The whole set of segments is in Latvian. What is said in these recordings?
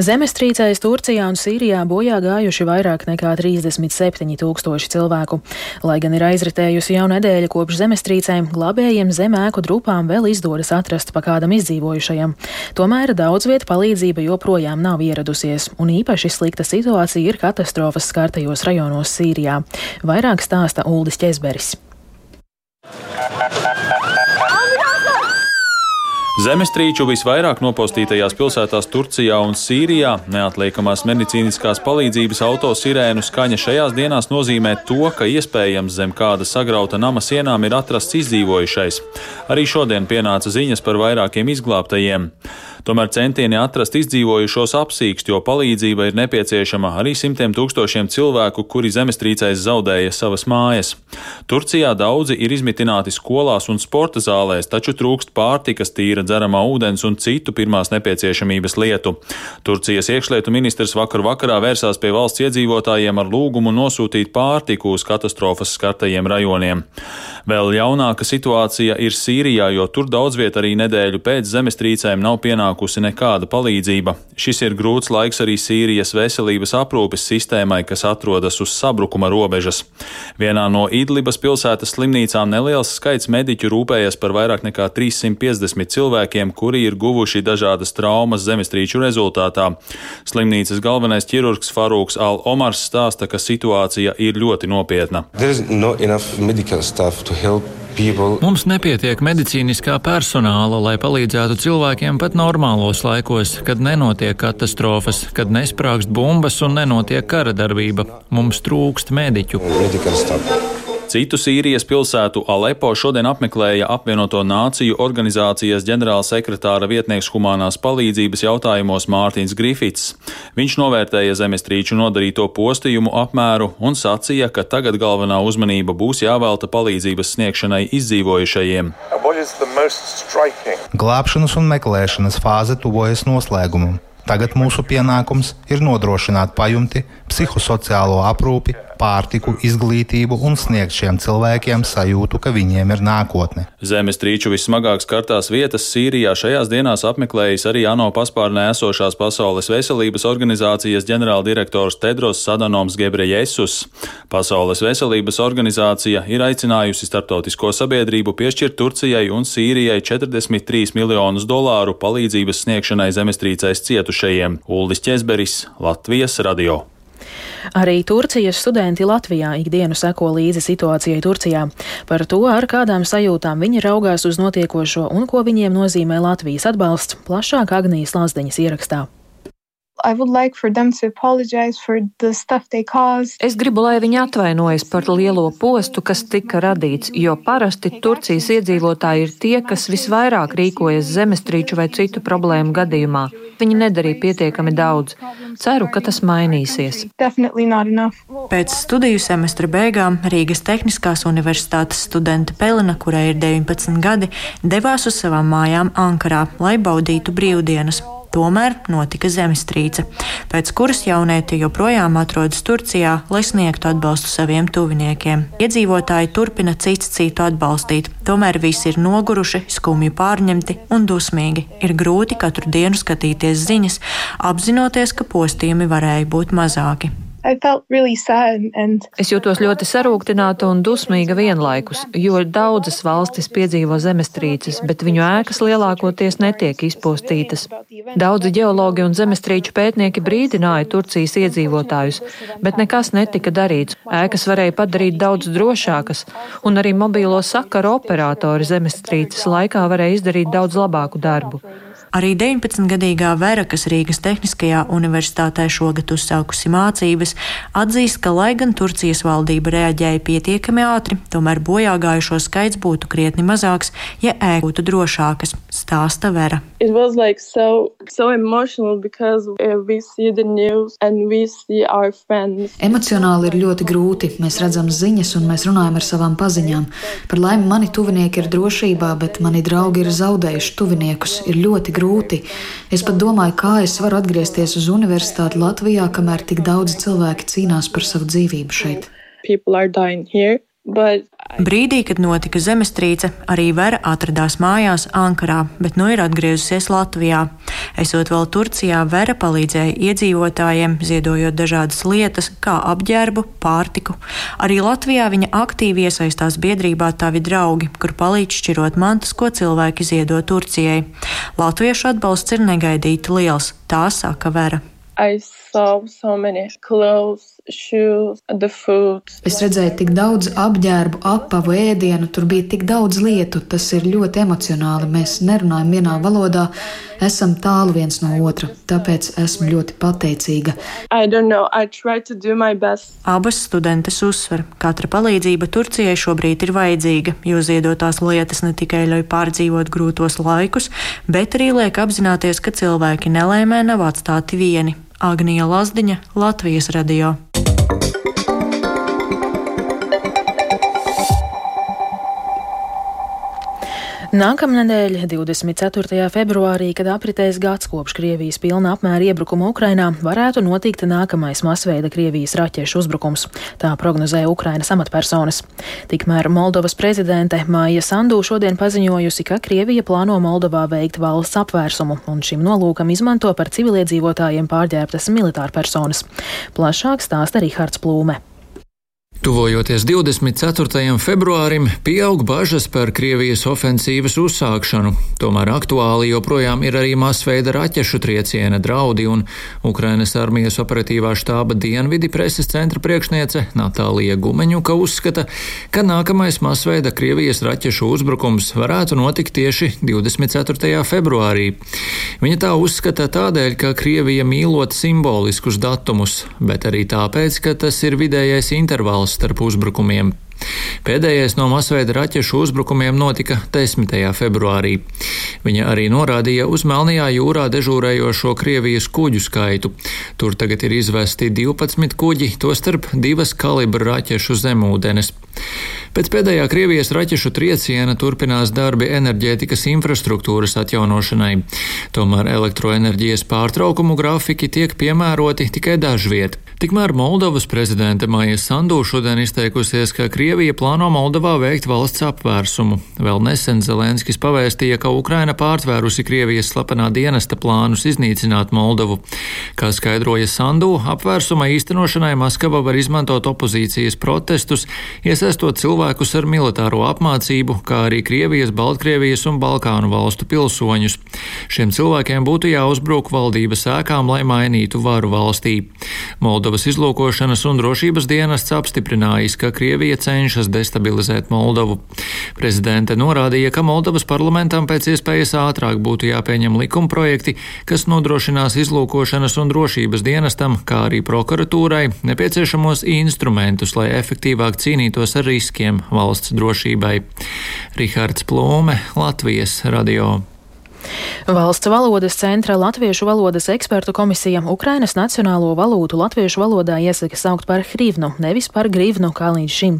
Zemestrīcēs Turcijā un Sīrijā bojā gājuši vairāk nekā 37 tūkstoši cilvēku. Lai gan ir aizritējusi jau nedēļa kopš zemestrīcēm, glabējiem zem ēku drupām vēl izdodas atrast pa kādam izdzīvojušajam. Tomēr daudz vieta palīdzība joprojām nav ieradusies, un īpaši slikta situācija ir katastrofas skartajos rajonos Sīrijā. Vairāk stāsta Uldis Ķezberis. Zemestrīču visvairāk nopostītajās pilsētās Turcijā un Sīrijā neatliekamās medicīniskās palīdzības auto sirēnu skaņa šajās dienās nozīmē to, ka iespējams zem kāda sagrauta nama sienām ir atrasts izdzīvojušais. Arī šodien pienāca ziņas par vairākiem izglābtajiem. Tomēr centieni atrast izdzīvojušos apsīkst, jo palīdzība ir nepieciešama arī simtiem tūkstošiem cilvēku, kuri zemestrīcēs zaudēja savas mājas. Turcijā daudzi ir izmitināti skolās un sporta zālēs, taču trūkst pārtikas, tīra dzeramā ūdens un citu pirmās nepieciešamības lietu. Turcijas iekšlietu ministrs vakar vakarā vērsās pie valsts iedzīvotājiem ar lūgumu nosūtīt pārtiku uz katastrofas skartajiem rajoniem. Vēl jaunāka situācija ir Sīrijā, jo tur daudz viet arī nedēļu pēc zemestrīcēm nav pienākusi nekāda palīdzība. Šis ir grūts laiks arī Sīrijas veselības aprūpes sistēmai, kas atrodas uz sabrukuma robežas. Vienā no Idlibas pilsētas slimnīcām neliels skaits mediķu rūpējas par vairāk nekā 350 cilvēkiem, kuri ir guvuši dažādas traumas zemestrīču rezultātā. Slimnīcas galvenais ķirurgs Farūks Al-Omars stāsta, ka situācija ir ļoti nopietna. Mums nepietiek medicīniskā personāla, lai palīdzētu cilvēkiem pat normālos laikos, kad nenotiek katastrofas, kad nesprāgst bumbas un nenotiek kara darbība. Mums trūkst mediķu. Citu Sīrijas pilsētu Alepo šodien apmeklēja apvienoto nāciju organizācijas ģenerālsekretāra vietnieks humanās palīdzības jautājumos Mārtiņš Grifits. Viņš novērtēja zemestrīču nodarīto postījumu apmēru un sacīja, ka tagad galvenā uzmanība būs jāvelta palīdzības sniegšanai izdzīvojušajiem. Glābšanas un meklēšanas fāze tuvojas noslēgumam. Tagad mūsu pienākums ir nodrošināt pajumti, psihosociālo aprūpi, pārtiku, izglītību un sniegt šiem cilvēkiem sajūtu, ka viņiem ir nākotne. Zemestrīču vissmagāk skartās vietas Sīrijā šajās dienās apmeklējis arī ANO paspārnē esošās Pasaules veselības organizācijas ģenerāldirektors Tedros Sadanoms Gebrejesus. Pasaules veselības organizācija ir aicinājusi starptautisko sabiedrību piešķirt Turcijai un Sīrijai 43 miljonus dolāru palīdzības sniegšanai zemestrīcēs cietušajiem. Uldis Česberis, Latvijas radio. Arī Turcijas studenti Latvijā ikdienu seko līdzi situācijai Turcijā. Par to, ar kādām sajūtām viņi raugās uz notiekošo un ko viņiem nozīmē Latvijas atbalsts, plašāk Agnijas Lazdeņas ierakstā. Like es gribu, lai viņi atvainojas par lielo postu, kas tika radīts, jo parasti Turcijas iedzīvotāji ir tie, kas visvairāk rīkojas zemestrīču vai citu problēmu gadījumā. Viņi nedarīja pietiekami daudz. Ceru, ka tas mainīsies. Pēc studiju semestra beigām Rīgas Tehniskās universitātes studente Pelina, kurai ir 19 gadi, devās uz savām mājām Ankarā, lai baudītu brīvdienas. Tomēr notika zemestrīce, pēc kuras jaunieti joprojām atrodas Turcijā, lai sniegtu atbalstu saviem tuviniekiem. Iedzīvotāji turpina cits citu atbalstīt, tomēr visi ir noguruši, skumji pārņemti un dusmīgi. Ir grūti katru dienu skatīties ziņas, apzinoties, ka postījumi varēja būt mazāki. Really and... Es jūtos ļoti sarūktināta un dusmīga vienlaikus, jo daudzas valstis piedzīvo zemestrīces, bet viņu ēkas lielākoties netiek izpostītas. Daudzi ģeologi un zemestrīču pētnieki brīdināja Turcijas iedzīvotājus, bet nekas netika darīts. Ēkas varēja padarīt daudz drošākas, un arī mobīlo sakaru operatori zemestrīces laikā varēja izdarīt daudz labāku darbu. Arī 19-gadīgā Vera, kas Rīgas Tehniskajā universitātē šogad uzsākusi mācības, atzīst, ka, lai gan Turcijas valdība reaģēja pietiekami ātri, tomēr bojā gājušo skaits būtu krietni mazāks, ja ēka būtu drošākas, stāsta Vera. Like so, so Emocionāli ir ļoti grūti. Mēs redzam ziņas un mēs runājam ar savām paziņām. Par laimi mani tuvinieki ir drošībā, bet mani draugi ir zaudējuši tuviniekus. Ir ļoti grūti grūti. Es pat domāju, kā es varu atgriezties uz universitāti Latvijā, kamēr tik daudz cilvēki cīnās par savu dzīvību šeit. But Brīdī, kad notika zemestrīce, arī Vera atradās mājās Ankarā, bet nu ir atgriezusies Latvijā. Esot vēl Turcijā, Vera palīdzēja iedzīvotājiem, ziedojot dažādas lietas, kā apģērbu, pārtiku. Arī Latvijā viņa aktīvi iesaistās biedrībā Tavi draugi, kur palīdz šķirot mantas, ko cilvēki ziedo Turcijai. Latviešu atbalsts ir negaidīti liels, tā saka Vera. I saw so many clothes. Es redzēju tik daudz apģērbu, apavu, ēdienu, tur bija tik daudz lietu. Tas ir ļoti emocionāli. Mēs nerunājam vienā valodā, esam tālu viens no otra. Tāpēc esmu ļoti pateicīga. Abas studentes uzsver, ka katra palīdzība Turcijai šobrīd ir vajadzīga, jo ziedotās lietas ne tikai ļauj pārdzīvot grūtos laikus, bet arī liek apzināties, ka cilvēki nelēmē nav atstāti vieni. Agnija Lazdiņa, Latvijas radio. Nākamnedēļ, 24. februārī, kad apritēs gads kopš Krievijas pilna apmēra iebrukuma Ukrainā, varētu notikt nākamais masveida Krievijas raķešu uzbrukums. Tā prognozēja Ukrainas amatpersonas. Tikmēr Moldovas prezidente Māja Sandu šodien paziņojusi, ka Krievija plāno Moldovā veikt valsts apvērsumu un šim nolūkam izmanto par civiliedzīvotājiem pārģērbtas militārpersonas. Plašāk stāsta Rihards Plūme. Tuvojoties 24. februārim, pieaug bažas par Krievijas ofensīvas uzsākšanu. Tomēr aktuāli joprojām ir arī masveida raķešu trieciena draudi, un Ukrainas armijas operatīvā štāba dienvidi preses centra priekšniece Natālija Gumeņuka uzskata, ka nākamais masveida Krievijas raķešu uzbrukums varētu notikt tieši 24. februārī. Viņa tā uzskata tādēļ, ka Krievija mīlot simboliskus datumus, bet arī tāpēc, ka tas ir vidējais intervāls starp uzbrukumiem. Pēdējais no masveida raķešu uzbrukumiem notika 10. februārī. Viņa arī norādīja uz Melnajā jūrā dežūrējošo Krievijas kuģu skaitu. Tur tagad ir izvesti 12 kuģi, tostarp divas kalibra raķešu zemūdenes. Pēc pēdējā Krievijas raķešu trieciena turpinās darbi enerģētikas infrastruktūras atjaunošanai. Tomēr elektroenerģijas pārtraukumu grafiki tiek piemēroti tikai dažviet. Tikmēr Moldovas prezidente Maija Sandu šodien izteikusies, ka Krievija plāno Moldovā veikt valsts apvērsumu. Vēl nesen Zelenskis pavēstīja, ka Ukraina pārtvērusi Krievijas slepenā dienesta plānus iznīcināt Moldovu. Kā skaidroja Sandu, apvērsuma īstenošanai Maskava var izmantot opozīcijas protestus, iesaistot cilvēkus ar militāro apmācību, kā arī Krievijas, Baltkrievijas un Balkānu valstu pilsoņus. Šiem cilvēkiem būtu jāuzbruk valdības ēkām, lai mainītu varu valstī. Moldova Moldovas izlūkošanas un drošības dienests apstiprinājis, ka Krievija cenšas destabilizēt Moldovu. Prezidente norādīja, ka Moldovas parlamentam pēc iespējas ātrāk būtu jāpieņem likumprojekti, kas nodrošinās izlūkošanas un drošības dienestam, kā arī prokuratūrai, nepieciešamos instrumentus, lai efektīvāk cīnītos ar riskiem valsts drošībai. Rihards Plūme, Latvijas radio. Valsts valodas centra Latviešu valodas ekspertu komisija Ukrainas nacionālo valūtu latviešu valodā iesaka saukt par hrivnu, nevis par grivnu kā līdz šim.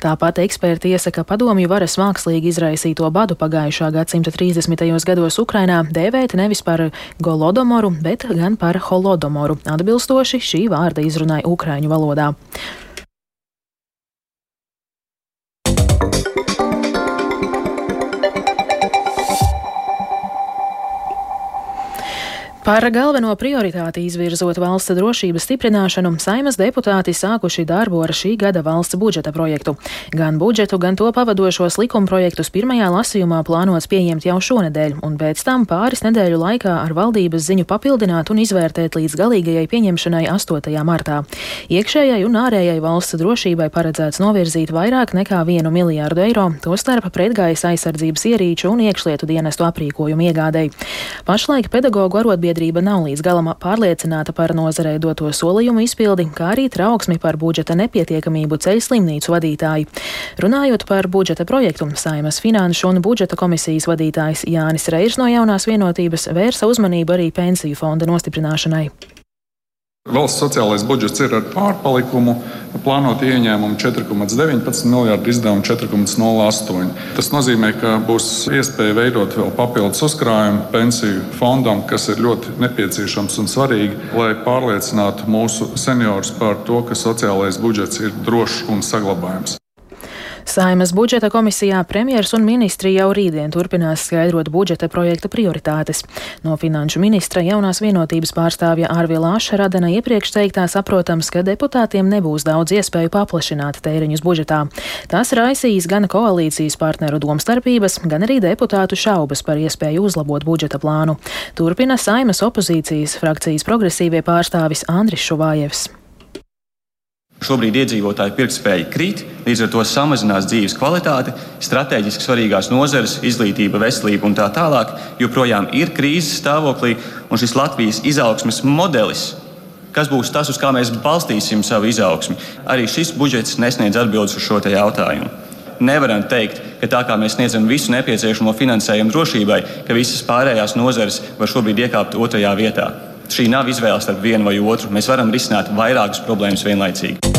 Tāpat eksperti iesaka padomju varas mākslīgi izraisīto badu pagājušā gadsimta 30. gados Ukrainā dēvēt nevis par golodomoru, bet gan par holodomoru, atbilstoši šī vārda izrunai ukraiņu valodā. Par galveno prioritāti izvirzot valsts drošības stiprināšanu, saimas deputāti sākuši darbu ar šī gada valsts budžeta projektu. Gan budžetu, gan to pavadošos likumprojektus pirmajā lasījumā plānots pieņemt jau šonedēļ, un pēc tam pāris nedēļu laikā ar valdības ziņu papildināt un izvērtēt līdz galīgajai pieņemšanai 8. martā. Iekšējai un ārējai valsts drošībai paredzēts novirzīt vairāk nekā 1 miljārdu eiro, tostarp pretgaisa aizsardzības ierīču un iekšlietu dienestu aprīkojumu iegādēji. Pašlaik pedagoģu arotbiedrību sabiedrība nav līdz galam pārliecināta par nozarei doto solījumu izpildi, kā arī trauksmi par budžeta nepietiekamību ceļu slimnīcu vadītāji. Runājot par budžeta projektu, Saimas finanšu un budžeta komisijas vadītājs Jānis Reirs no jaunās vienotības vērsa uzmanību arī pensiju fonda nostiprināšanai. Valsts sociālais budžets ir ar pārpalikumu, plānoti ieņēmumi 4,19 miljardi, izdevumi 4,08. Tas nozīmē, ka būs iespēja veidot vēl papildus uzkrājumu pensiju fondam, kas ir ļoti nepieciešams un svarīgi, lai pārliecinātu mūsu seniorus par to, ka sociālais budžets ir drošs un saglabājams. Saimas budžeta komisijā premjers un ministri jau rītdien turpinās skaidrot budžeta projekta prioritātes. No finanšu ministra jaunās vienotības pārstāvja Ārvila Ašaradena iepriekš teiktā saprotams, ka deputātiem nebūs daudz iespēju paplašināt tēriņus budžetā. Tas raisīs gan koalīcijas partneru domstarpības, gan arī deputātu šaubas par iespēju uzlabot budžeta plānu. Turpina Saimas opozīcijas frakcijas progresīvie pārstāvis Andris Šuvājevs. Šobrīd iedzīvotāju pirktspēja krīt, līdz ar to samazinās dzīves kvalitāte, strateģiski svarīgās nozares, izglītība, veselība un tā tālāk joprojām ir krīzes stāvoklī, un šis Latvijas izaugsmes modelis, kas būs tas, uz kā mēs balstīsim savu izaugsmi, arī šis budžets nesniedz atbildes uz šo jautājumu. Nevaram teikt, ka tā kā mēs sniedzam visu nepieciešamo finansējumu drošībai, ka visas pārējās nozares var šobrīd iekāpt otrajā vietā. Šī nav izvēle starp vienu vai otru. Mēs varam risināt vairākas problēmas vienlaicīgi.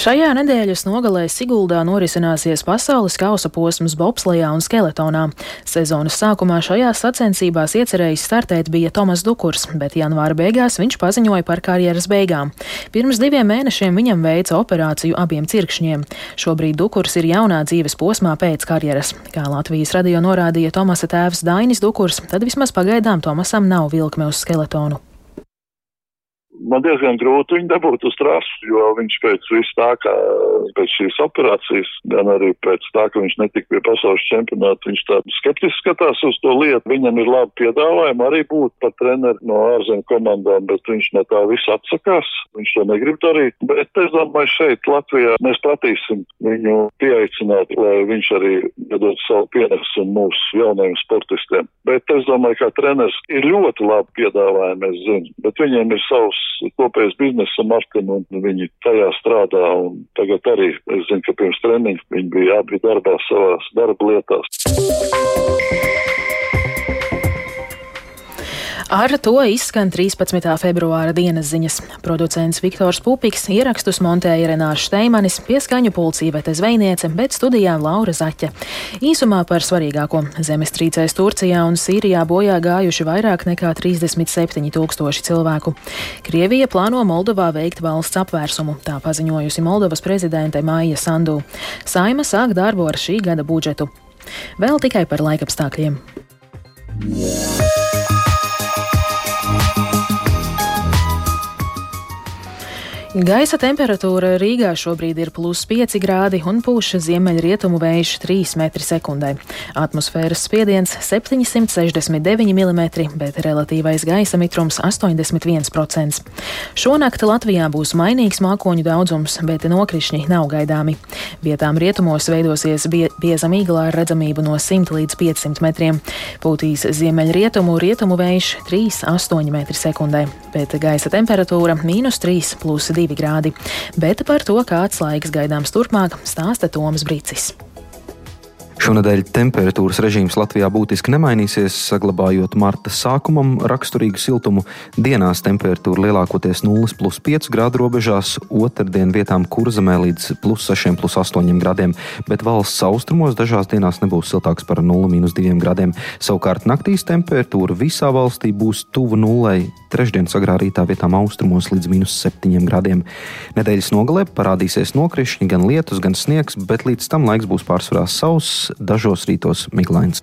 Šajā nedēļas nogalē Siguldā norisināsies pasaules kausa posms bobslejā un skeletonā. Sezonas sākumā šajās sacensībās iecerējis startēt bija Tomas Dukurs, bet janvāra beigās viņš paziņoja par karjeras beigām. Pirms diviem mēnešiem viņam veica operāciju abiem cirkšņiem. Šobrīd Dukurs ir jaunā dzīves posmā pēc karjeras. Kā Latvijas radio norādīja Tomasa tēvs Dainis Dukurs, tad vismaz pagaidām Tomasam nav vilkme uz skeletonu man diezgan grūti viņu dabūt uz trases, jo viņš pēc visu tā, kā pēc šīs operācijas, gan arī pēc tā, ka viņš netika pie pasaules čempionāta, viņš tā skeptiski skatās uz to lietu. Viņam ir labi piedāvājumi arī būt par treneri no ārzemju komandām, bet viņš no tā viss atsakās. Viņš to negrib darīt. Bet es domāju, šeit Latvijā mēs pratīsim viņu pieaicināt, lai viņš arī dod savu pienesumu mūsu jaunajiem sportistiem. Bet es domāju, ka treneris ir ļoti labi piedāvājumi, es zinu, bet viņiem ir savs kopējs bizness ar Martinu, un viņi tajā strādā. Tagad arī es zinu, ka pirms treniņa viņi bija abi darbā savās darba lietās. Ar to izskan 13. februāra dienas ziņas. Producents Viktors Pupiks ierakstus montēja Renāša Steimanis, pieskaņu pulcīvete zvejniece, bet studijā Laura Zaķa. Īsumā par svarīgāko zemestrīcēs Turcijā un Sīrijā bojā gājuši vairāk nekā 37 tūkstoši cilvēku. Krievija plāno Moldovā veikt valsts apvērsumu, tā paziņojusi Moldovas prezidente Māja Sandu. Saima sāk darbu ar šī gada budžetu. Vēl tikai par laikapstākļiem. Yeah. Gaisa temperatūra Rīgā šobrīd ir plus 5 grādi un pūša ziemeļrietumu vējš 3 m2. Atmosfēras spiediens 769 mm, bet relatīvais gaisa mitrums 81%. Šonakt Latvijā būs mainīgs mākoņu daudzums, bet nokrišņi nav gaidāmi. Vietām rietumos veidosies bie bieza mīglā ar redzamību no 100 līdz 500 metriem. Pūtīs ziemeļrietumu rietumu vējš 3,8 m2, bet gaisa temperatūra - mīnus 3 plus 2. 2 grādi. Bet par to, kāds laiks gaidāms turpmāk, stāsta Toms Brīcis. Šonadēļ temperatūras režīms Latvijā būtiski nemainīsies, saglabājot marta sākumam raksturīgu siltumu. Dienās temperatūra lielākoties 0,5 grādu robežās, otrdien vietām kurzemē līdz plus 6, plus 8 grādiem, bet valsts austrumos dažās dienās nebūs siltāks par 0,2 grādiem. Savukārt naktīs temperatūra visā valstī būs tuvu nulei, trešdien agrā rītā vietām austrumos līdz minus 7 grādiem. Nedēļas nogalē parādīsies nokrišņi, gan lietus, gan sniegs, bet līdz tam laiks būs pārsvarā sauss dažos rītos miglains.